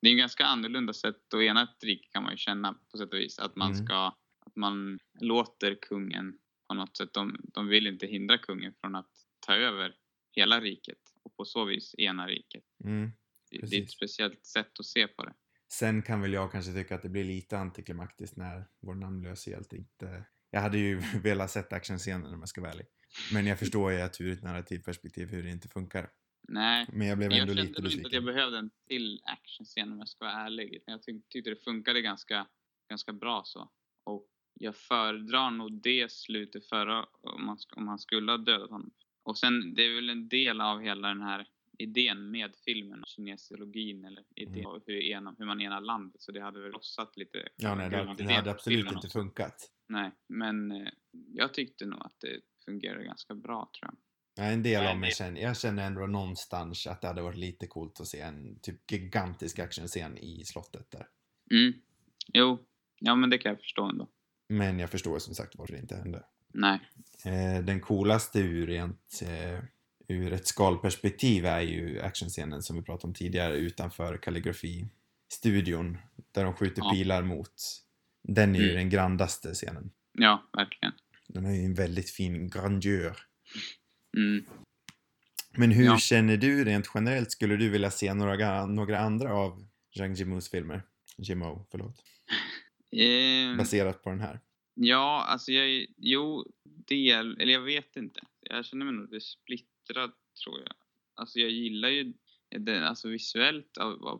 [SPEAKER 2] Det är en ganska annorlunda sätt att ena ett rike kan man ju känna på sätt och vis. Att man
[SPEAKER 1] Mm.
[SPEAKER 2] ska, att man låter kungen på något sätt, de, de vill inte hindra kungen från att ta över hela riket och på så vis ena riket.
[SPEAKER 1] Mm.
[SPEAKER 2] Det, är ett speciellt sätt att se på det.
[SPEAKER 1] Sen kan väl jag kanske tycka att det blir lite antiklimaktiskt när vår namnlöse hjälte inte... Jag hade ju velat sett actionscenen om jag ska vara ärlig. Men jag förstår ju att ur ett narrativperspektiv hur det inte funkar.
[SPEAKER 2] Nej,
[SPEAKER 1] Men jag blev
[SPEAKER 2] jag
[SPEAKER 1] ändå
[SPEAKER 2] kände
[SPEAKER 1] lite
[SPEAKER 2] nog inte att jag
[SPEAKER 1] besviken.
[SPEAKER 2] behövde en till actionscen om jag ska vara ärlig. Jag tyck, tyckte det funkade ganska, ganska bra så. Och jag föredrar nog det slutet förra om man, sk- om han skulle ha dödat honom. Och sen, det är väl en del av hela den här idén med filmen, kinesiologin eller idén av hur, ena, hur man enar landet. Så det hade väl lossat lite.
[SPEAKER 1] Ja, nej, det, det hade absolut inte funkat.
[SPEAKER 2] Nej, men eh, jag tyckte nog att det fungerade ganska bra tror jag.
[SPEAKER 1] Ja, en del av mig känner, jag känner ändå någonstans att det hade varit lite coolt att se en typ gigantisk actionscen i slottet där.
[SPEAKER 2] Mm. Jo, ja men det kan jag förstå ändå.
[SPEAKER 1] Men jag förstår som sagt varför det inte hände.
[SPEAKER 2] Nej.
[SPEAKER 1] Eh, den coolaste ur rent eh, ur ett skalperspektiv är ju actionscenen som vi pratade om tidigare utanför kalligrafi-studion där de skjuter
[SPEAKER 2] Ja.
[SPEAKER 1] pilar mot. Den är ju
[SPEAKER 2] Mm.
[SPEAKER 1] den grandaste scenen.
[SPEAKER 2] Ja, verkligen.
[SPEAKER 1] Den har ju en väldigt fin grandeur.
[SPEAKER 2] Mm.
[SPEAKER 1] Men hur
[SPEAKER 2] Ja.
[SPEAKER 1] känner du rent generellt? Skulle du vilja se några, några andra av Zhang Yimous filmer? Jimmo, förlåt.
[SPEAKER 2] Ehm,
[SPEAKER 1] Baserat på den här.
[SPEAKER 2] ja, alltså jag Jo, del... Eller jag vet inte. Jag känner mig nog lite splittrad, tror jag. Alltså jag gillar ju... Det, alltså visuellt,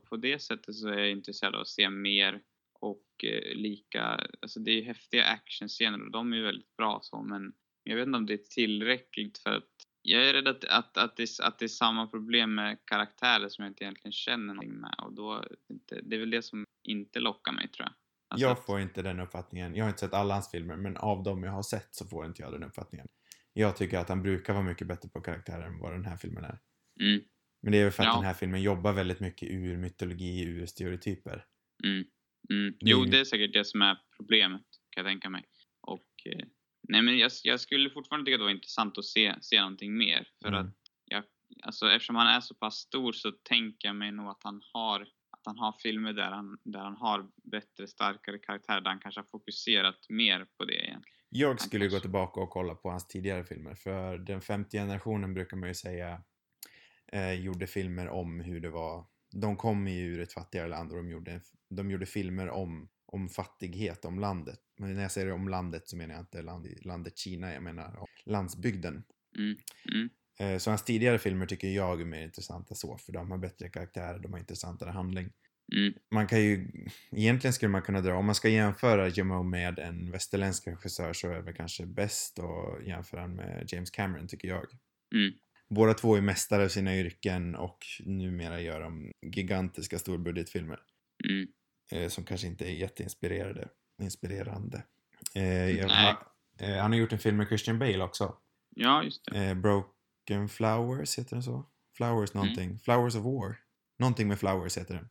[SPEAKER 2] på det sättet så är jag intresserad av att se mer och eh, lika... Alltså det är ju häftiga actionscener och de är ju väldigt bra så, men jag vet inte om det är tillräckligt för att jag är rädd att, att, att, det, att det är samma problem med karaktärer som jag inte egentligen känner någonting med och då, inte, det är väl det som inte lockar mig tror jag. Alltså
[SPEAKER 1] Jag får inte den uppfattningen. Jag har inte sett alla hans filmer, men av dem jag har sett så får inte jag den uppfattningen. Jag tycker att han brukar vara mycket bättre på karaktärer än vad den här filmen är.
[SPEAKER 2] Mm,
[SPEAKER 1] Men det är väl för att
[SPEAKER 2] Ja.
[SPEAKER 1] den här filmen jobbar väldigt mycket ur mytologi, ur stereotyper.
[SPEAKER 2] mm, mm. Jo, det är säkert det som är problemet kan jag tänka mig. Och eh, nej men jag, jag skulle fortfarande tycka att det var intressant att se, se någonting mer för
[SPEAKER 1] Mm.
[SPEAKER 2] att jag, alltså eftersom han är så pass stor så tänker jag mig nog att han har han har filmer där han, där han har bättre, starkare karaktärer, där han kanske har fokuserat mer på det egentligen.
[SPEAKER 1] Jag skulle gå
[SPEAKER 2] kanske-
[SPEAKER 1] tillbaka och kolla på hans tidigare filmer, för den femte generationen brukar man ju säga eh, gjorde filmer om hur det var. De kom ju ur ett fattigare land och de gjorde, de gjorde filmer om, om fattighet, om landet. Men när jag säger om landet så menar jag inte land, landet Kina, jag menar landsbygden.
[SPEAKER 2] Mm, mm,
[SPEAKER 1] så hans tidigare filmer tycker jag är mer intressanta så, för de har bättre karaktärer, de har intressantare handling.
[SPEAKER 2] Mm.
[SPEAKER 1] Man kan ju, egentligen skulle man kunna dra, om man ska jämföra Jamo med en västerländsk regissör så är det väl kanske bäst att jämföra med James Cameron tycker jag.
[SPEAKER 2] Mm.
[SPEAKER 1] Båda två är mästare i sina yrken och numera gör de gigantiska storbudgetfilmer.
[SPEAKER 2] Mm.
[SPEAKER 1] Eh, som kanske inte är jätteinspirerade. Inspirerande. Eh, jag, eh, han har gjort en film med Christian Bale också.
[SPEAKER 2] Ja, just det.
[SPEAKER 1] Eh, Broken Flowers heter den så? Flowers någonting. Flowers of War. Någonting med Flowers heter den.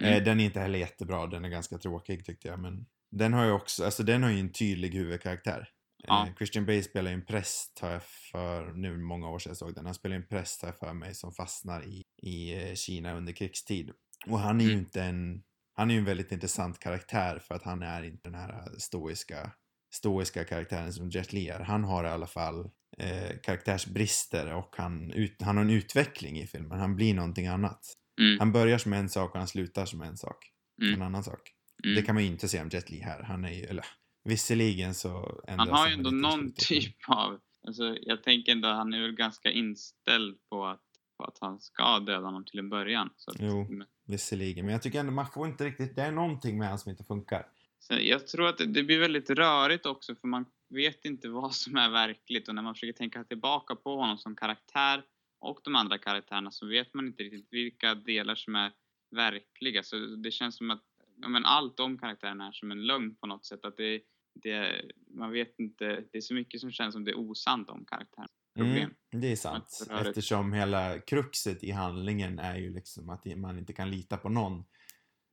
[SPEAKER 2] Mm.
[SPEAKER 1] Eh, den är inte heller jättebra, den är ganska tråkig tyckte jag. Men den har ju också, alltså den har ju en tydlig huvudkaraktär.
[SPEAKER 2] Ja.
[SPEAKER 1] Eh, Christian Bale spelar ju en präst, har jag för, nu många år sedan jag såg den. Han spelar en präst har jag för mig som fastnar i, i eh, Kina under krigstid. Och han är ju
[SPEAKER 2] Mm.
[SPEAKER 1] inte en, han är ju en väldigt intressant karaktär för att han är inte den här stoiska, stoiska karaktären som Jet Li är. Han har i alla fall eh, karaktärsbrister och han, ut, han har en utveckling i filmen. Han blir någonting annat.
[SPEAKER 2] Mm.
[SPEAKER 1] Han börjar som en sak och han slutar som en sak.
[SPEAKER 2] Mm.
[SPEAKER 1] En annan sak.
[SPEAKER 2] Mm.
[SPEAKER 1] Det kan man ju inte säga om Jet Li här. Han är ju, eller visserligen så ändras
[SPEAKER 2] Han har ju ändå någon typ av... Alltså, jag tänker ändå att han är väl ganska inställd på att, på att han ska döda honom till en början. Så att,
[SPEAKER 1] Jo.
[SPEAKER 2] men-
[SPEAKER 1] visserligen. Men jag tycker ändå man får inte riktigt, det är någonting med han som inte funkar.
[SPEAKER 2] Så jag tror att det, det blir väldigt rörigt också för man vet inte vad som är verkligt och när man försöker tänka tillbaka på honom som karaktär och de andra karaktärerna så vet man inte riktigt vilka delar som är verkliga. Så det känns som att ja, men allt om karaktärerna är som en lögn på något sätt. Att det, det, man vet inte, det är så mycket som känns som det är osant om karaktären.
[SPEAKER 1] Mm, det är sant. Eftersom hela kruxet i handlingen är ju liksom att man inte kan lita på någon.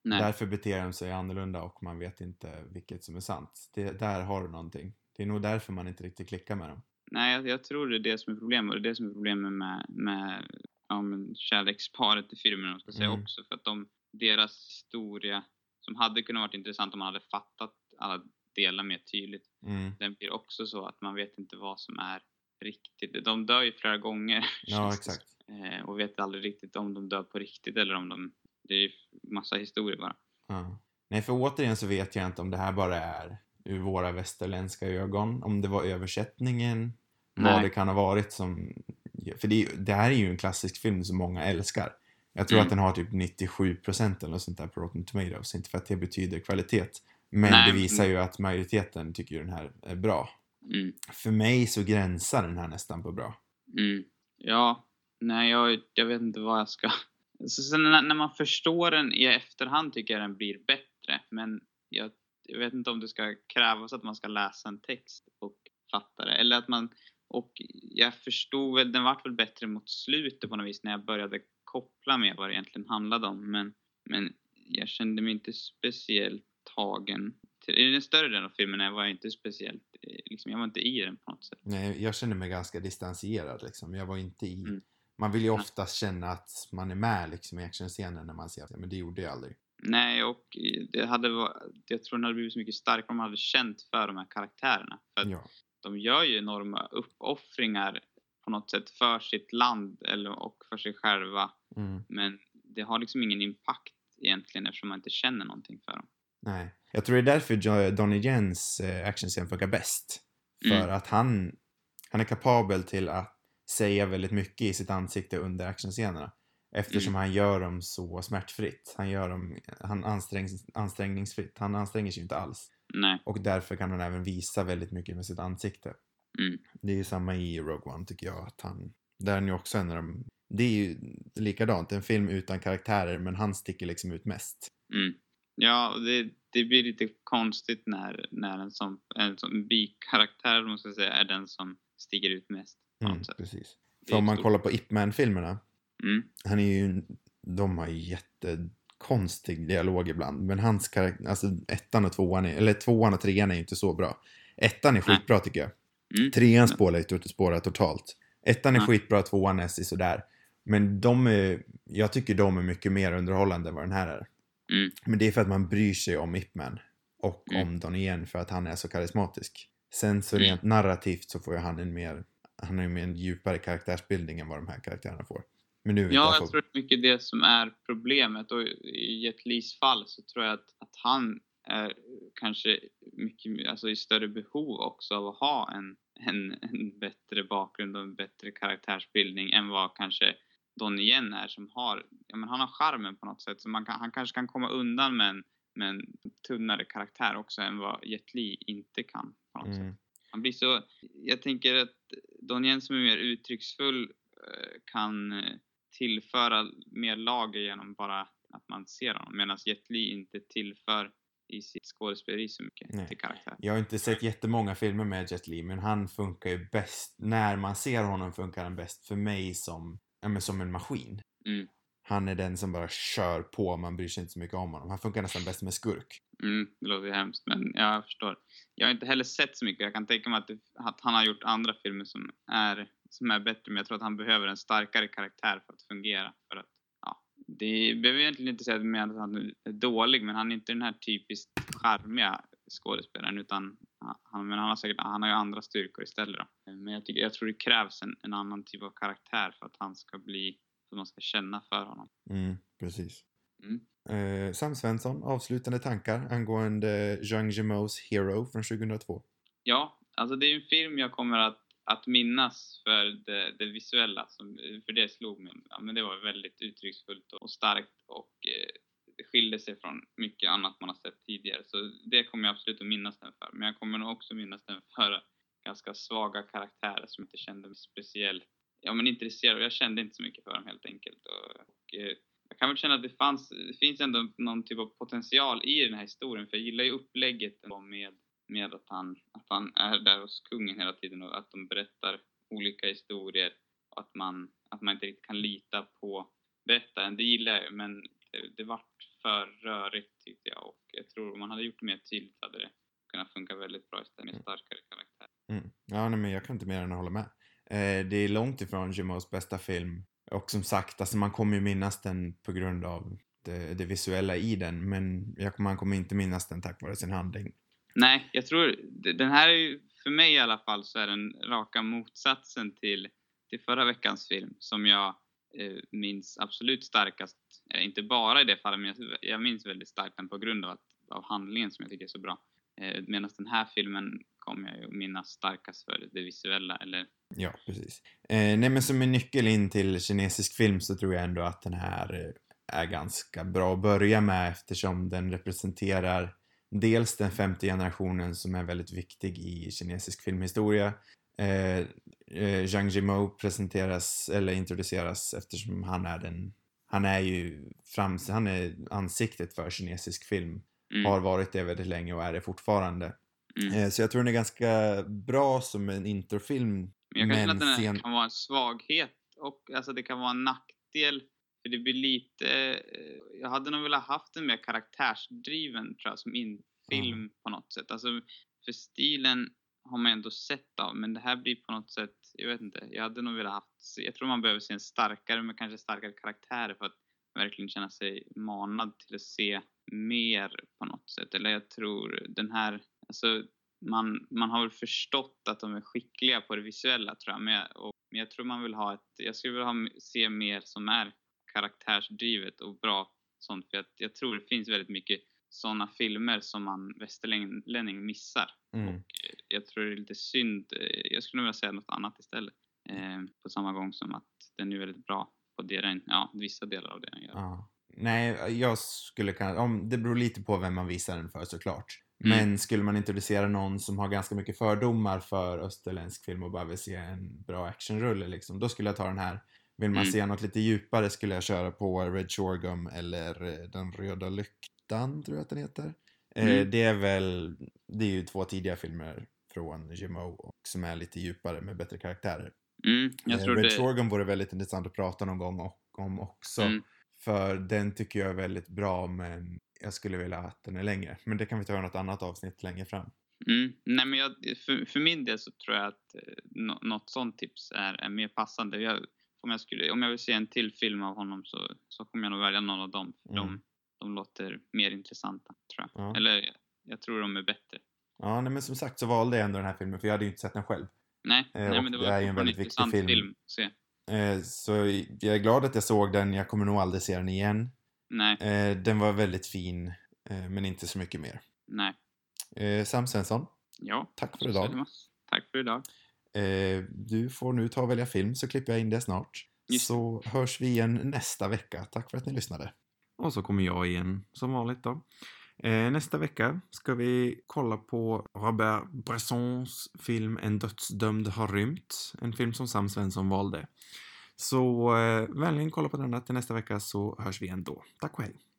[SPEAKER 2] Nej.
[SPEAKER 1] Därför beter de sig annorlunda och man vet inte vilket som är sant. Det, där har du någonting. Det är nog därför man inte riktigt klickar med dem.
[SPEAKER 2] Nej, jag, jag tror det är det som är problemet. Och det är det som är problemet med, med ja, men kärleksparet i filmen, ska säga
[SPEAKER 1] Mm.
[SPEAKER 2] också. För att de, deras historia, som hade kunnat varit intressant om man hade fattat alla delar mer tydligt,
[SPEAKER 1] Mm.
[SPEAKER 2] den blir också så att man vet inte vad som är riktigt. De dör ju flera gånger.
[SPEAKER 1] Ja, exakt.
[SPEAKER 2] Eh, och vet aldrig riktigt om de dör på riktigt eller om de... Det är ju massa historier bara.
[SPEAKER 1] Ja. Nej, för återigen så vet jag inte om det här bara är ur våra västerländska ögon. Om det var översättningen. Vad
[SPEAKER 2] Nej.
[SPEAKER 1] det kan ha varit som... För det, är- det här är ju en klassisk film som många älskar. Jag tror
[SPEAKER 2] Mm.
[SPEAKER 1] att den har typ 97% eller något sånt där på Rotten Tomatoes. Inte för att det betyder kvalitet. Men
[SPEAKER 2] Nej,
[SPEAKER 1] det visar ju att majoriteten tycker ju den här är bra.
[SPEAKER 2] Mm.
[SPEAKER 1] För mig så gränsar den här nästan på bra.
[SPEAKER 2] Mm. Ja, nej jag, jag vet inte vad jag ska... Så sen när, när man förstår den i efterhand tycker jag den blir bättre. Men jag, jag vet inte om det ska krävas att man ska läsa en text och fatta det. Eller att man... Och jag förstod väl, den vart väl bättre mot slutet på något vis när jag började koppla med vad det egentligen handlade om. Men, men jag kände mig inte speciellt tagen. I den större delen av filmen var jag inte speciellt... eh, Liksom, jag var inte i den på något sätt.
[SPEAKER 1] Nej, jag känner mig ganska distanserad liksom. Jag var inte i...
[SPEAKER 2] Mm.
[SPEAKER 1] Man vill ju oftast känna att man är med liksom i actionscenen när man ser det, men det gjorde jag aldrig.
[SPEAKER 2] Nej, och det hade va- jag tror den hade blivit så mycket starkare om man hade känt för de här karaktärerna. För
[SPEAKER 1] Ja.
[SPEAKER 2] de gör ju enorma uppoffringar på något sätt för sitt land eller, och för sig själva.
[SPEAKER 1] Mm.
[SPEAKER 2] Men det har liksom ingen impact egentligen eftersom man inte känner någonting för dem.
[SPEAKER 1] Nej. Jag tror det är därför Donnie Jens eh, actionscen funkar bäst. För
[SPEAKER 2] Mm.
[SPEAKER 1] att han, han är kapabel till att säga väldigt mycket i sitt ansikte under actionscenerna. Eftersom
[SPEAKER 2] Mm.
[SPEAKER 1] han gör dem så smärtfritt. Han gör dem han ansträngs, ansträngningsfritt. Han anstränger sig inte alls.
[SPEAKER 2] Nej.
[SPEAKER 1] Och därför kan han även visa väldigt mycket med sitt ansikte.
[SPEAKER 2] Mm.
[SPEAKER 1] Det är ju samma i Rogue One tycker jag. Att han, där är ju också en av de... Det är ju likadant, en film utan karaktärer men han sticker liksom ut mest.
[SPEAKER 2] Mm. Ja, det, det blir lite konstigt när, när en sån, en sån bikaraktär, man ska säga, är den som stiger ut mest.
[SPEAKER 1] Mm, precis. För om man kollar på Ip Man-filmerna,
[SPEAKER 2] Mm.
[SPEAKER 1] han är ju, de har ju jättekonstig dialog ibland. Men hans karaktär, alltså ettan och tvåan, är, eller tvåan och trean är ju inte så bra. Ettan är
[SPEAKER 2] Nej.
[SPEAKER 1] skitbra tycker jag.
[SPEAKER 2] Mm.
[SPEAKER 1] Trean spårar ju spårar totalt. Ettan är
[SPEAKER 2] Ja.
[SPEAKER 1] skitbra, tvåan är sådär. Men de är, jag tycker de är mycket mer underhållande än vad den här är.
[SPEAKER 2] Mm.
[SPEAKER 1] Men det är för att man bryr sig om Ip Man. Och
[SPEAKER 2] Mm.
[SPEAKER 1] om Donnie för att han är så karismatisk. Sen så
[SPEAKER 2] Mm.
[SPEAKER 1] rent narrativt så får ju han en mer, han har ju en djupare karaktärsbildning än vad de här karaktärerna får. Men nu
[SPEAKER 2] Ja, jag tror det är mycket det som är problemet och i Jet Lis fall så tror jag att, att han är kanske mycket, alltså i större behov också av att ha en, en, en bättre bakgrund och en bättre karaktärsbildning än vad kanske Donnie Yen är som har, ja men han har charmen på något sätt så man kan, han kanske kan komma undan med en, med en tunnare karaktär också än vad Jet Li inte kan på något
[SPEAKER 1] Mm.
[SPEAKER 2] sätt. Han blir så, jag tänker att Donnie Yen som är mer uttrycksfull eh, kan eh, tillföra mer lager genom bara att man ser honom medan Jet Li inte tillför i sitt skådespeleri så mycket
[SPEAKER 1] Nej.
[SPEAKER 2] till karaktär.
[SPEAKER 1] Jag har inte sett jättemånga filmer med Jet Li, men han funkar ju bäst, när man ser honom funkar han bäst för mig som, ja, men som en maskin.
[SPEAKER 2] Mm.
[SPEAKER 1] Han är den som bara kör på, man bryr sig inte så mycket om honom. Han funkar nästan bäst med skurk.
[SPEAKER 2] Mm, det låter ju hemskt, men jag förstår. Jag har inte heller sett så mycket. Jag kan tänka mig att, det, att han har gjort andra filmer som är, som är bättre, men jag tror att han behöver en starkare karaktär för att fungera. För att, ja, det behöver egentligen inte säga att han är dålig, men han är inte den här typiskt charmiga skådespelaren, utan han, men han, har säkert, han har ju andra styrkor istället. Då. Men jag, tycker, jag tror det krävs en, en annan typ av karaktär för att han ska bli, för att man ska känna för honom.
[SPEAKER 1] Mm, precis.
[SPEAKER 2] Mm.
[SPEAKER 1] Eh, Sam Svensson, avslutande tankar angående Zhang Yimous Hero från 2002?
[SPEAKER 2] Ja, alltså det är en film jag kommer att, att minnas för det, det visuella, som, för det slog mig. Ja, men det var väldigt uttrycksfullt och starkt och eh, skilde sig från mycket annat man har sett tidigare. Så det kommer jag absolut att minnas den för. Men jag kommer nog också minnas den för ganska svaga karaktärer som inte kände mig speciellt ja, men intresserad. Jag kände inte så mycket för dem helt enkelt. Och, och eh, jag kan väl känna att det, fanns, det finns ändå någon typ av potential i den här historien, för jag gillar ju upplägget med, med att, han, att han är där hos kungen hela tiden och att de berättar olika historier och att man, att man inte riktigt kan lita på berättaren. Det gillar jag men det, det vart för rörigt tyckte jag och jag tror om man hade gjort det mer tydligt hade det kunnat funka väldigt bra istället med starkare karaktär.
[SPEAKER 1] Mm. Ja, nej, men jag kan inte mer än att hålla med. Eh, det är långt ifrån Jimos bästa film. Och som sagt, alltså man kommer ju minnas den på grund av det, det visuella i den, men jag, man kommer inte minnas den tack vare sin handling.
[SPEAKER 2] Nej, jag tror den här är ju, för mig i alla fall så är den raka motsatsen till, till förra veckans film som jag eh, minns absolut starkast. Eh, inte bara i det fallet, men jag, jag minns väldigt starkt den på grund av, att, av handlingen som jag tycker är så bra. Eh, Medan den här filmen kommer jag ju minnas starkast för det visuella, eller
[SPEAKER 1] Ja, precis. Eh, nej, men som en nyckel in till kinesisk film så tror jag ändå att den här eh, är ganska bra att börja med eftersom den representerar dels den femte generationen som är väldigt viktig i kinesisk filmhistoria. Eh, eh, Zhang Yimou presenteras, eller introduceras eftersom han är den, han är ju frams, han är ansiktet för kinesisk film.
[SPEAKER 2] mm,
[SPEAKER 1] Har varit det väldigt länge och är det fortfarande.
[SPEAKER 2] mm.
[SPEAKER 1] Eh, så jag tror den är ganska bra som en introfilm
[SPEAKER 2] Men jag kan känna att den
[SPEAKER 1] sen-
[SPEAKER 2] kan vara en svaghet och alltså det kan vara en nackdel. För det blir lite, eh, jag hade nog velat haft en mer karaktärsdriven tror jag som infilm på något sätt. Alltså för stilen har man ändå sett av men det här blir på något sätt, jag vet inte, jag hade nog velat haft, jag tror man behöver se en starkare men kanske starkare karaktärer för att verkligen känna sig manad till att se mer på något sätt. Eller jag tror den här, alltså man, man har väl förstått att de är skickliga på det visuella tror jag. Men jag, och, men jag tror man vill ha ett, jag skulle vilja ha, se mer som är karaktärsdrivet och bra sånt. För att jag tror det finns väldigt mycket sådana filmer som man västerlänning missar.
[SPEAKER 1] Mm.
[SPEAKER 2] Och eh, jag tror det är lite synd, eh, jag skulle vilja säga något annat istället. Eh, på samma gång som att den är väldigt bra på det den, ja, vissa delar av det den gör.
[SPEAKER 1] Ja. Nej, jag skulle kanske, om, det beror lite på vem man visar den för såklart.
[SPEAKER 2] Mm.
[SPEAKER 1] Men skulle man introducera någon som har ganska mycket fördomar för österländsk film och bara vill se en bra actionrulle liksom, då skulle jag ta den här. Vill man
[SPEAKER 2] Mm.
[SPEAKER 1] se något lite djupare skulle jag köra på Red Shorgum eller eh, Den röda lyktan, tror jag att den heter. Eh,
[SPEAKER 2] Mm.
[SPEAKER 1] Det är väl, det är ju två tidiga filmer från Jimmo och som är lite djupare med bättre karaktärer.
[SPEAKER 2] Mm,
[SPEAKER 1] Eh, Red
[SPEAKER 2] det,
[SPEAKER 1] Shorgum vore väldigt intressant att prata någon gång och, om också.
[SPEAKER 2] Mm.
[SPEAKER 1] För den tycker jag är väldigt bra men jag skulle vilja att den är längre. Men det kan vi ta i något annat avsnitt längre fram.
[SPEAKER 2] Mm. Nej, men jag, för, för min del så tror jag att eh, nå- något sånt tips är, är mer passande. Jag, om, jag skulle, om jag vill se en till film av honom så, så kommer jag nog välja någon av dem. För
[SPEAKER 1] Mm.
[SPEAKER 2] de, de låter mer intressanta, tror jag.
[SPEAKER 1] Ja.
[SPEAKER 2] Eller jag, tror de är bättre.
[SPEAKER 1] Ja, nej, men som sagt så valde jag ändå den här filmen för jag hade ju inte sett den själv.
[SPEAKER 2] Nej,
[SPEAKER 1] Eh,
[SPEAKER 2] nej men det
[SPEAKER 1] det
[SPEAKER 2] var
[SPEAKER 1] är ju en väldigt viktig
[SPEAKER 2] intressant
[SPEAKER 1] film.
[SPEAKER 2] film. att se.
[SPEAKER 1] Eh, så jag är glad att jag såg den. Jag kommer nog aldrig se den igen.
[SPEAKER 2] Nej,
[SPEAKER 1] Eh, den var väldigt fin, eh, men inte så mycket mer.
[SPEAKER 2] nej.
[SPEAKER 1] Eh, Sam Svensson,
[SPEAKER 2] Ja.
[SPEAKER 1] tack för idag.
[SPEAKER 2] är det. Tack för idag.
[SPEAKER 1] Eh, du får nu ta och välja film så klipper jag in det snart.
[SPEAKER 2] Just.
[SPEAKER 1] Så hörs vi igen nästa vecka. Tack för att ni lyssnade. Och så kommer jag igen som vanligt då. Eh, nästa vecka ska vi kolla på Robert Bressons film En dödsdömd har rymt. En film som Sam Svensson valde. Så eh, vänligen kolla på denna till nästa vecka så hörs vi igen då. Tack och hej!